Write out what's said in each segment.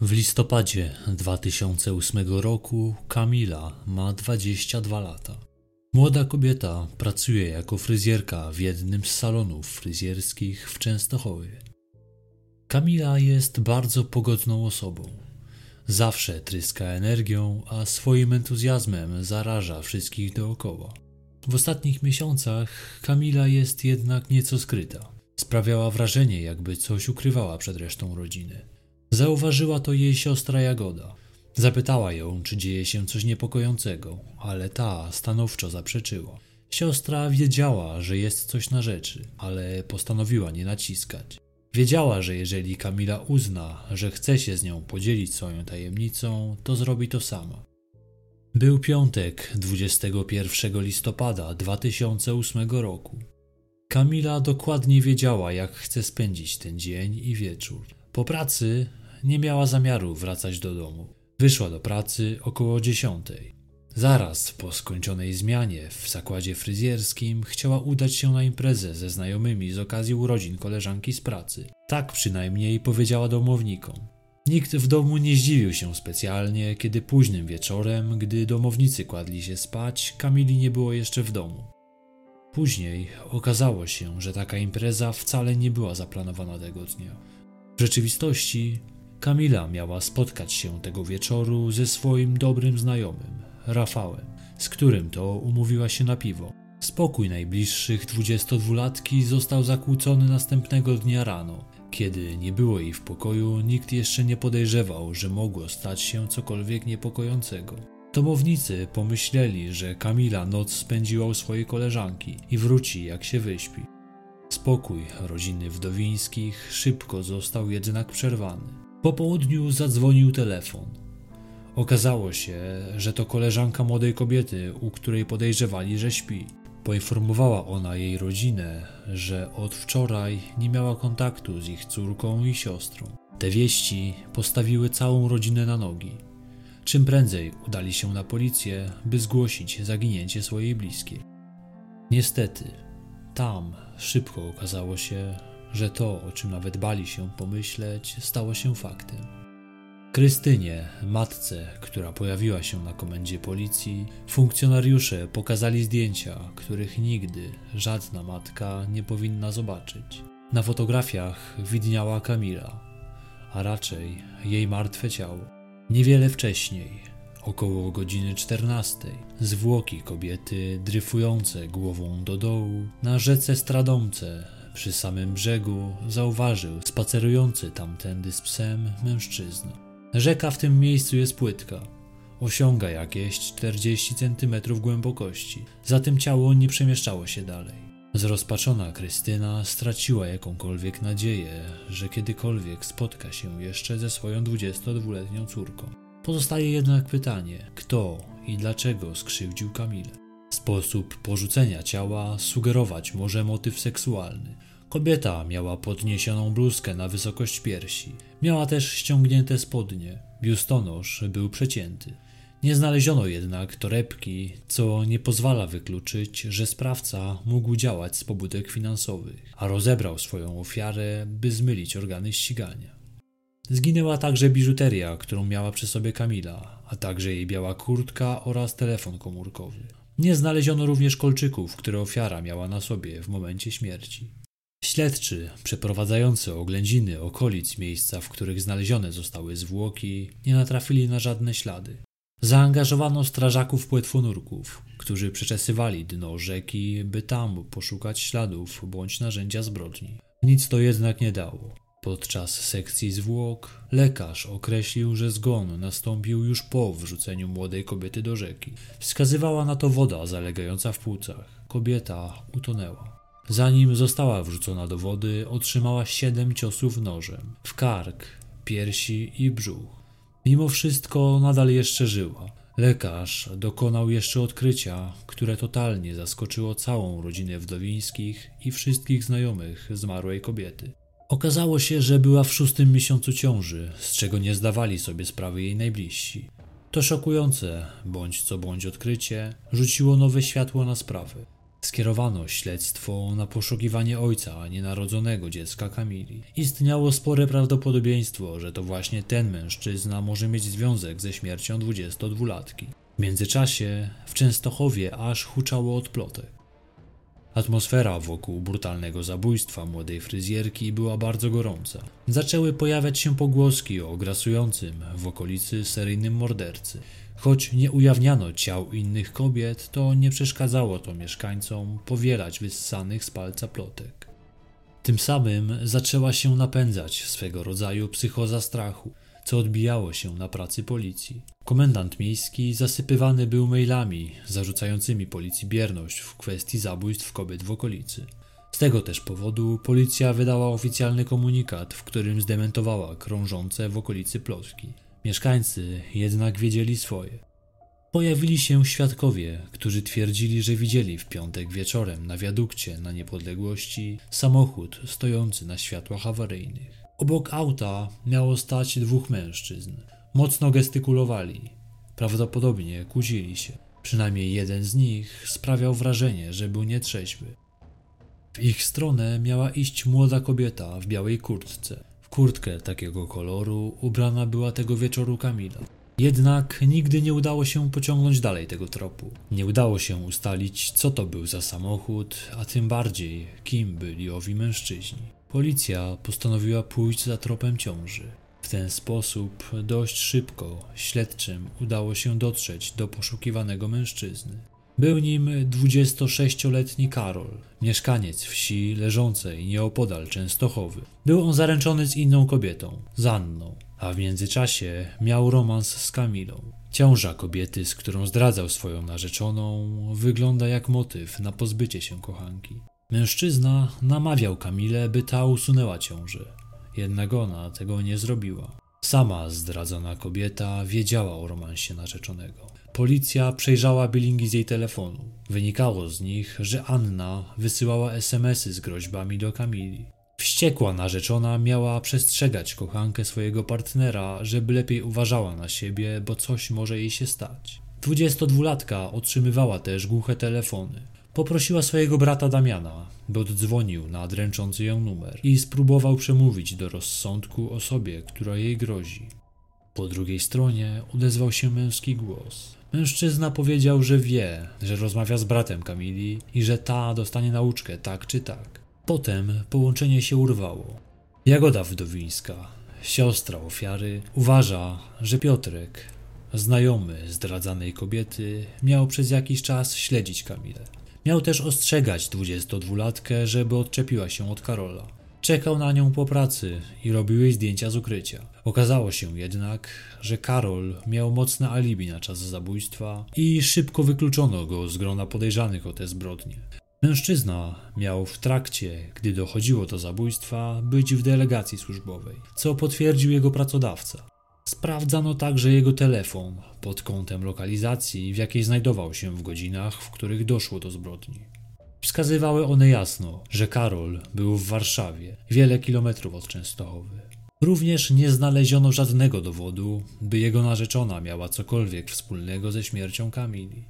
W listopadzie 2008 roku Kamila ma 22 lata. Młoda kobieta pracuje jako fryzjerka w jednym z salonów fryzjerskich w Częstochowie. Kamila jest bardzo pogodną osobą. Zawsze tryska energią, a swoim entuzjazmem zaraża wszystkich dookoła. W ostatnich miesiącach Kamila jest jednak nieco skryta. Sprawiała wrażenie, jakby coś ukrywała przed resztą rodziny. Zauważyła to jej siostra Jagoda. Zapytała ją, czy dzieje się coś niepokojącego, ale ta stanowczo zaprzeczyła. Siostra wiedziała, że jest coś na rzeczy, ale postanowiła nie naciskać. Wiedziała, że jeżeli Kamila uzna, że chce się z nią podzielić swoją tajemnicą, to zrobi to sama. Był piątek 21 listopada 2008 roku. Kamila dokładnie wiedziała, jak chce spędzić ten dzień i wieczór. Po pracy nie miała zamiaru wracać do domu. Wyszła do pracy około dziesiątej. Zaraz po skończonej zmianie w zakładzie fryzjerskim chciała udać się na imprezę ze znajomymi z okazji urodzin koleżanki z pracy. Tak przynajmniej powiedziała domownikom. Nikt w domu nie zdziwił się specjalnie, kiedy późnym wieczorem, gdy domownicy kładli się spać, Kamili nie było jeszcze w domu. Później okazało się, że taka impreza wcale nie była zaplanowana tego dnia. W rzeczywistości Kamila miała spotkać się tego wieczoru ze swoim dobrym znajomym, Rafałem, z którym to umówiła się na piwo. Spokój najbliższych 22-latki został zakłócony następnego dnia rano. Kiedy nie było jej w pokoju, nikt jeszcze nie podejrzewał, że mogło stać się cokolwiek niepokojącego. Domownicy pomyśleli, że Kamila noc spędziła u swojej koleżanki i wróci jak się wyśpi. Spokój rodziny wdowińskich szybko został jednak przerwany. Po południu zadzwonił telefon. Okazało się, że to koleżanka młodej kobiety, u której podejrzewali, że śpi. Poinformowała ona jej rodzinę, że od wczoraj nie miała kontaktu z ich córką i siostrą. Te wieści postawiły całą rodzinę na nogi. Czym prędzej udali się na policję, by zgłosić zaginięcie swojej bliskiej. Niestety, tam szybko okazało się, że to, o czym nawet bali się pomyśleć, stało się faktem. Krystynie, matce, która pojawiła się na komendzie policji, funkcjonariusze pokazali zdjęcia, których nigdy żadna matka nie powinna zobaczyć. Na fotografiach widniała Kamila, a raczej jej martwe ciało. Niewiele wcześniej, około godziny 14, zwłoki kobiety dryfujące głową do dołu na rzece Stradomce przy samym brzegu zauważył spacerujący tamtędy z psem mężczyznę. Rzeka w tym miejscu jest płytka. Osiąga jakieś 40 cm głębokości, zatem ciało nie przemieszczało się dalej. Zrozpaczona Krystyna straciła jakąkolwiek nadzieję, że kiedykolwiek spotka się jeszcze ze swoją 22-letnią córką. Pozostaje jednak pytanie, kto i dlaczego skrzywdził Kamilę. Sposób porzucenia ciała sugerować może motyw seksualny. Kobieta miała podniesioną bluzkę na wysokość piersi. Miała też ściągnięte spodnie. Biustonosz był przecięty. Nie znaleziono jednak torebki, co nie pozwala wykluczyć, że sprawca mógł działać z pobudek finansowych, a rozebrał swoją ofiarę, by zmylić organy ścigania. Zginęła także biżuteria, którą miała przy sobie Kamila, a także jej biała kurtka oraz telefon komórkowy. Nie znaleziono również kolczyków, które ofiara miała na sobie w momencie śmierci. Śledczy przeprowadzający oględziny okolic miejsca, w których znalezione zostały zwłoki, nie natrafili na żadne ślady. Zaangażowano strażaków płetwonurków, którzy przeczesywali dno rzeki, by tam poszukać śladów bądź narzędzia zbrodni. Nic to jednak nie dało. Podczas sekcji zwłok lekarz określił, że zgon nastąpił już po wrzuceniu młodej kobiety do rzeki. Wskazywała na to woda zalegająca w płucach. Kobieta utonęła. Zanim została wrzucona do wody, otrzymała siedem ciosów nożem w kark, piersi i brzuch. Mimo wszystko nadal jeszcze żyła. Lekarz dokonał jeszcze odkrycia, które totalnie zaskoczyło całą rodzinę wdowińskich i wszystkich znajomych zmarłej kobiety. Okazało się, że była w szóstym miesiącu ciąży, z czego nie zdawali sobie sprawy jej najbliżsi. To szokujące, bądź co bądź odkrycie, rzuciło nowe światło na sprawę. Skierowano śledztwo na poszukiwanie ojca nienarodzonego dziecka Kamili. Istniało spore prawdopodobieństwo, że to właśnie ten mężczyzna może mieć związek ze śmiercią 22-latki. W międzyczasie w Częstochowie aż huczało od plotek. Atmosfera wokół brutalnego zabójstwa młodej fryzjerki była bardzo gorąca. Zaczęły pojawiać się pogłoski o grasującym w okolicy seryjnym mordercy. Choć nie ujawniano ciał innych kobiet, to nie przeszkadzało to mieszkańcom powielać wyssanych z palca plotek. Tym samym zaczęła się napędzać swego rodzaju psychoza strachu, co odbijało się na pracy policji. Komendant miejski zasypywany był mailami zarzucającymi policji bierność w kwestii zabójstw kobiet w okolicy. Z tego też powodu policja wydała oficjalny komunikat, w którym zdementowała krążące w okolicy plotki. Mieszkańcy jednak wiedzieli swoje. Pojawili się świadkowie, którzy twierdzili, że widzieli w piątek wieczorem na wiadukcie na niepodległości samochód stojący na światłach awaryjnych. Obok auta miało stać dwóch mężczyzn. Mocno gestykulowali. Prawdopodobnie kłócili się. Przynajmniej jeden z nich sprawiał wrażenie, że był nietrzeźwy. W ich stronę miała iść młoda kobieta w białej kurtce. Kurtkę takiego koloru ubrana była tego wieczoru Kamila. Jednak nigdy nie udało się pociągnąć dalej tego tropu. Nie udało się ustalić, co to był za samochód, a tym bardziej, kim byli owi mężczyźni. Policja postanowiła pójść za tropem ciąży. W ten sposób dość szybko śledczym udało się dotrzeć do poszukiwanego mężczyzny. Był nim 26-letni Karol, mieszkaniec wsi leżącej nieopodal Częstochowy. Był on zaręczony z inną kobietą, z Anną, a w międzyczasie miał romans z Kamilą. Ciąża kobiety, z którą zdradzał swoją narzeczoną, wygląda jak motyw na pozbycie się kochanki. Mężczyzna namawiał Kamilę, by ta usunęła ciążę, jednak ona tego nie zrobiła. Sama zdradzona kobieta wiedziała o romansie narzeczonego. Policja przejrzała bilingi z jej telefonu. Wynikało z nich, że Anna wysyłała SMSy z groźbami do Kamili. Wściekła narzeczona miała przestrzegać kochankę swojego partnera, żeby lepiej uważała na siebie, bo coś może jej się stać. 22-latka otrzymywała też głuche telefony. Poprosiła swojego brata Damiana, by oddzwonił na dręczący ją numer i spróbował przemówić do rozsądku osobie, która jej grozi. Po drugiej stronie odezwał się męski głos. Mężczyzna powiedział, że wie, że rozmawia z bratem Kamili i że ta dostanie nauczkę tak czy tak. Potem połączenie się urwało. Jagoda Wdowińska, siostra ofiary, uważa, że Piotrek, znajomy zdradzanej kobiety, miał przez jakiś czas śledzić Kamilę. Miał też ostrzegać 22-latkę, żeby odczepiła się od Karola. Czekał na nią po pracy i robił jej zdjęcia z ukrycia. Okazało się jednak, że Karol miał mocne alibi na czas zabójstwa i szybko wykluczono go z grona podejrzanych o te zbrodnie. Mężczyzna miał w trakcie, gdy dochodziło do zabójstwa, być w delegacji służbowej, co potwierdził jego pracodawca. Sprawdzano także jego telefon pod kątem lokalizacji, w jakiej znajdował się w godzinach, w których doszło do zbrodni. Wskazywały one jasno, że Karol był w Warszawie, wiele kilometrów od Częstochowy. Również nie znaleziono żadnego dowodu, by jego narzeczona miała cokolwiek wspólnego ze śmiercią Kamili.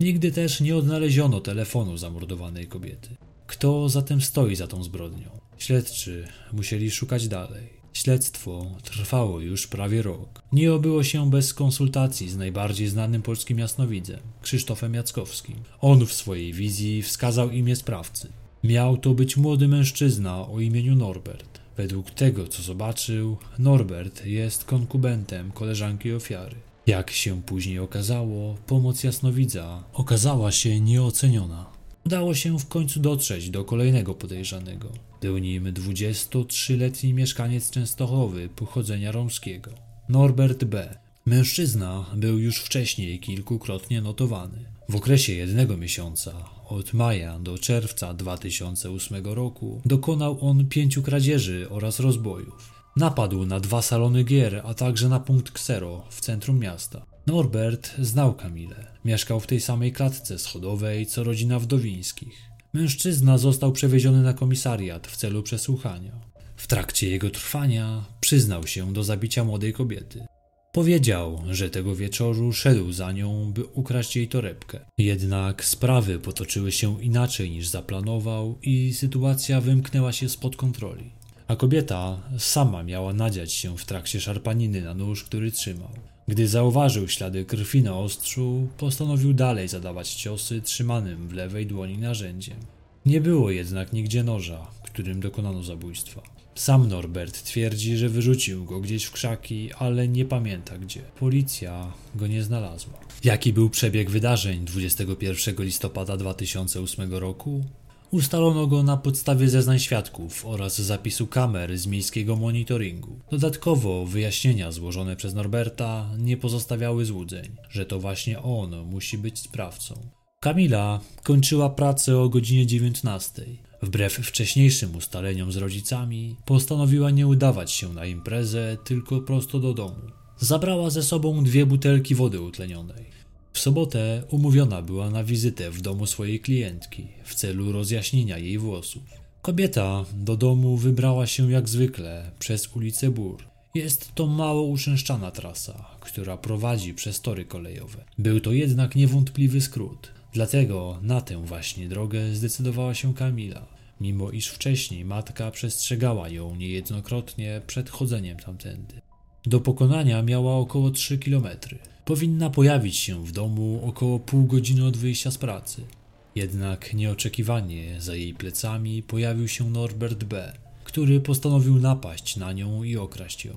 Nigdy też nie odnaleziono telefonu zamordowanej kobiety. Kto zatem stoi za tą zbrodnią? Śledczy musieli szukać dalej. Śledztwo trwało już prawie rok. Nie obyło się bez konsultacji z najbardziej znanym polskim jasnowidzem, Krzysztofem Jackowskim. On w swojej wizji wskazał imię sprawcy. Miał to być młody mężczyzna o imieniu Norbert. Według tego, co zobaczył, Norbert jest konkubentem koleżanki ofiary. Jak się później okazało, pomoc jasnowidza okazała się nieoceniona. Udało się w końcu dotrzeć do kolejnego podejrzanego. Był nim 23-letni mieszkaniec Częstochowy pochodzenia romskiego, Norbert B. Mężczyzna był już wcześniej kilkukrotnie notowany. W okresie jednego miesiąca, od maja do czerwca 2008 roku, dokonał on pięciu kradzieży oraz rozbojów. Napadł na dwa salony gier, a także na punkt ksero w centrum miasta. Norbert znał Kamilę. Mieszkał w tej samej klatce schodowej co rodzina Wdowińskich. Mężczyzna został przewieziony na komisariat w celu przesłuchania. W trakcie jego trwania przyznał się do zabicia młodej kobiety. Powiedział, że tego wieczoru szedł za nią, by ukraść jej torebkę. Jednak sprawy potoczyły się inaczej niż zaplanował i sytuacja wymknęła się spod kontroli. A kobieta sama miała nadziać się w trakcie szarpaniny na nóż, który trzymał. Gdy zauważył ślady krwi na ostrzu, postanowił dalej zadawać ciosy trzymanym w lewej dłoni narzędziem. Nie było jednak nigdzie noża, którym dokonano zabójstwa. Sam Norbert twierdzi, że wyrzucił go gdzieś w krzaki, ale nie pamięta gdzie. Policja go nie znalazła. Jaki był przebieg wydarzeń 21 listopada 2008 roku? Ustalono go na podstawie zeznań świadków oraz zapisu kamer z miejskiego monitoringu. Dodatkowo wyjaśnienia złożone przez Norberta nie pozostawiały złudzeń, że to właśnie on musi być sprawcą. Kamila kończyła pracę o godzinie 19. Wbrew wcześniejszym ustaleniom z rodzicami, postanowiła nie udawać się na imprezę, tylko prosto do domu. Zabrała ze sobą dwie butelki wody utlenionej. W sobotę umówiona była na wizytę w domu swojej klientki w celu rozjaśnienia jej włosów. Kobieta do domu wybrała się jak zwykle przez ulicę Bur. Jest to mało uczęszczana trasa, która prowadzi przez tory kolejowe. Był to jednak niewątpliwy skrót. Dlatego na tę właśnie drogę zdecydowała się Kamila, mimo iż wcześniej matka przestrzegała ją niejednokrotnie przed chodzeniem tamtędy. Do pokonania miała około 3 kilometry. Powinna pojawić się w domu około pół godziny od wyjścia z pracy. Jednak nieoczekiwanie za jej plecami pojawił się Norbert B., który postanowił napaść na nią i okraść ją.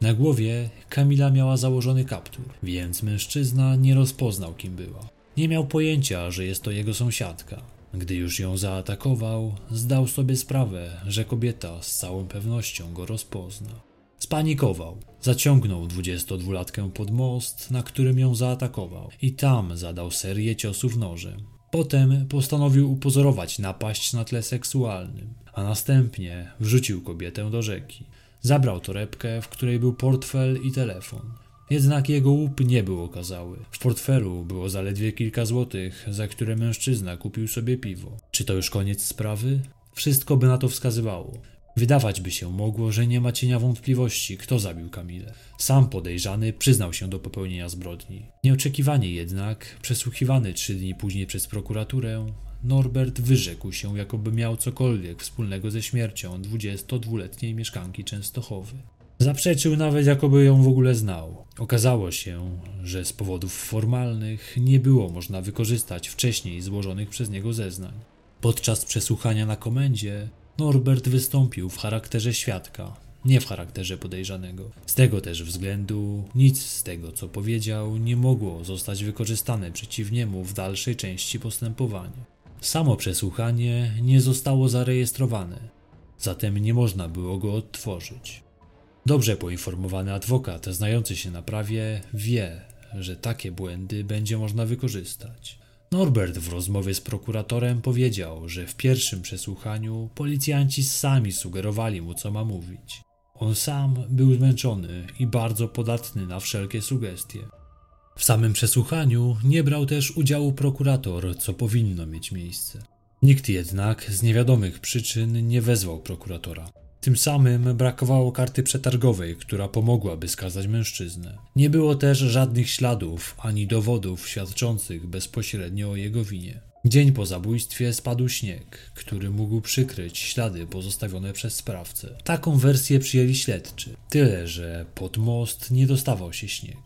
Na głowie Kamila miała założony kaptur, więc mężczyzna nie rozpoznał kim była. Nie miał pojęcia, że jest to jego sąsiadka. Gdy już ją zaatakował, zdał sobie sprawę, że kobieta z całą pewnością go rozpozna. Spanikował. Zaciągnął 22-latkę pod most, na którym ją zaatakował i tam zadał serię ciosów nożem. Potem postanowił upozorować napaść na tle seksualnym, a następnie wrzucił kobietę do rzeki. Zabrał torebkę, w której był portfel i telefon. Jednak jego łup nie był okazały. W portfelu było zaledwie kilka złotych, za które mężczyzna kupił sobie piwo. Czy to już koniec sprawy? Wszystko by na to wskazywało. Wydawać by się mogło, że nie ma cienia wątpliwości, kto zabił Kamilę. Sam podejrzany przyznał się do popełnienia zbrodni. Nieoczekiwanie jednak, przesłuchiwany trzy dni później przez prokuraturę, Norbert wyrzekł się, jakoby miał cokolwiek wspólnego ze śmiercią 22-letniej mieszkanki Częstochowy. Zaprzeczył nawet, jakoby ją w ogóle znał. Okazało się, że z powodów formalnych nie było można wykorzystać wcześniej złożonych przez niego zeznań. Podczas przesłuchania na komendzie Norbert wystąpił w charakterze świadka, nie w charakterze podejrzanego. Z tego też względu nic z tego, co powiedział, nie mogło zostać wykorzystane przeciw niemu w dalszej części postępowania. Samo przesłuchanie nie zostało zarejestrowane, zatem nie można było go odtworzyć. Dobrze poinformowany adwokat, znający się na prawie, wie, że takie błędy będzie można wykorzystać. Norbert w rozmowie z prokuratorem powiedział, że w pierwszym przesłuchaniu policjanci sami sugerowali mu, co ma mówić. On sam był zmęczony i bardzo podatny na wszelkie sugestie. W samym przesłuchaniu nie brał też udziału prokurator, co powinno mieć miejsce. Nikt jednak z niewiadomych przyczyn nie wezwał prokuratora. Tym samym brakowało karty przetargowej, która pomogłaby skazać mężczyznę. Nie było też żadnych śladów ani dowodów świadczących bezpośrednio o jego winie. Dzień po zabójstwie spadł śnieg, który mógł przykryć ślady pozostawione przez sprawcę. Taką wersję przyjęli śledczy. Tyle, że pod most nie dostawał się śnieg.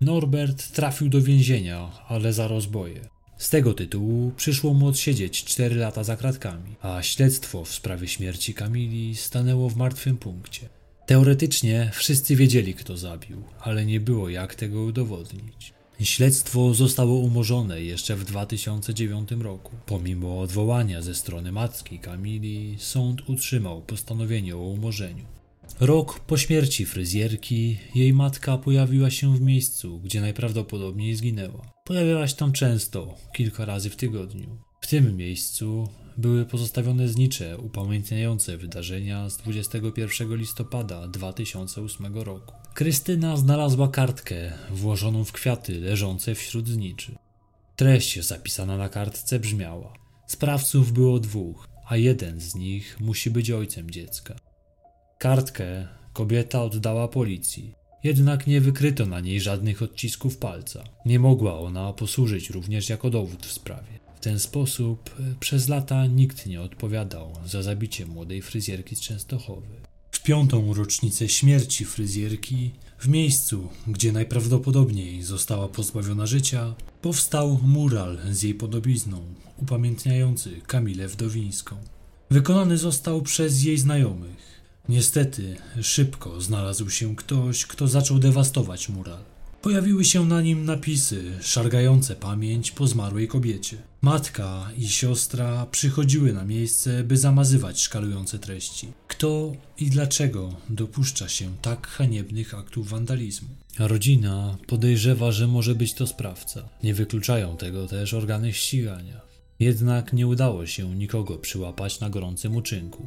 Norbert trafił do więzienia, ale za rozboje. Z tego tytułu przyszło mu odsiedzieć 4 lata za kratkami, a śledztwo w sprawie śmierci Kamili stanęło w martwym punkcie. Teoretycznie wszyscy wiedzieli, kto zabił, ale nie było jak tego udowodnić. Śledztwo zostało umorzone jeszcze w 2009 roku. Pomimo odwołania ze strony matki Kamili, sąd utrzymał postanowienie o umorzeniu. Rok po śmierci fryzjerki, jej matka pojawiła się w miejscu, gdzie najprawdopodobniej zginęła. Pojawiała się tam często, kilka razy w tygodniu. W tym miejscu były pozostawione znicze upamiętniające wydarzenia z 21 listopada 2008 roku. Krystyna znalazła kartkę włożoną w kwiaty leżące wśród zniczy. Treść zapisana na kartce brzmiała: Sprawców było dwóch, a jeden z nich musi być ojcem dziecka. Kartkę kobieta oddała policji. Jednak nie wykryto na niej żadnych odcisków palca. Nie mogła ona posłużyć również jako dowód w sprawie. W ten sposób przez lata nikt nie odpowiadał za zabicie młodej fryzjerki z Częstochowy. W piątą rocznicę śmierci fryzjerki, w miejscu, gdzie najprawdopodobniej została pozbawiona życia, powstał mural z jej podobizną, upamiętniający Kamilę Wdowińską. Wykonany został przez jej znajomych. Niestety, szybko znalazł się ktoś, kto zaczął dewastować mural. Pojawiły się na nim napisy szargające pamięć po zmarłej kobiecie. Matka i siostra przychodziły na miejsce, by zamazywać szkalujące treści. Kto i dlaczego dopuszcza się tak haniebnych aktów wandalizmu? Rodzina podejrzewa, że może być to sprawca. Nie wykluczają tego też organy ścigania. Jednak nie udało się nikogo przyłapać na gorącym uczynku.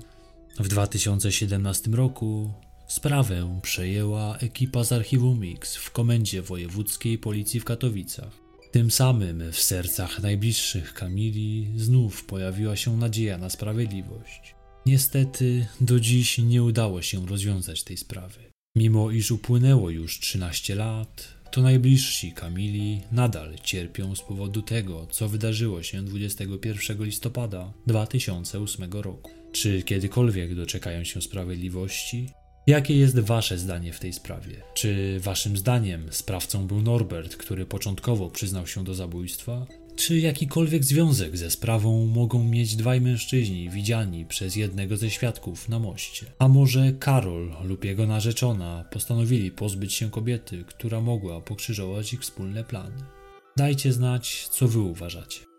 W 2017 roku Sprawę przejęła ekipa z archiwum Mix w Komendzie Wojewódzkiej Policji w Katowicach. Tym samym w sercach najbliższych Kamili znów pojawiła się nadzieja na sprawiedliwość. Niestety do dziś nie udało się rozwiązać tej sprawy. Mimo iż upłynęło już 13 lat, to najbliżsi Kamili nadal cierpią z powodu tego, co wydarzyło się 21 listopada 2008 roku. Czy kiedykolwiek doczekają się sprawiedliwości? Jakie jest Wasze zdanie w tej sprawie? Czy Waszym zdaniem sprawcą był Norbert, który początkowo przyznał się do zabójstwa? Czy jakikolwiek związek ze sprawą mogą mieć dwaj mężczyźni widziani przez jednego ze świadków na moście? A może Karol lub jego narzeczona postanowili pozbyć się kobiety, która mogła pokrzyżować ich wspólne plany? Dajcie znać, co Wy uważacie.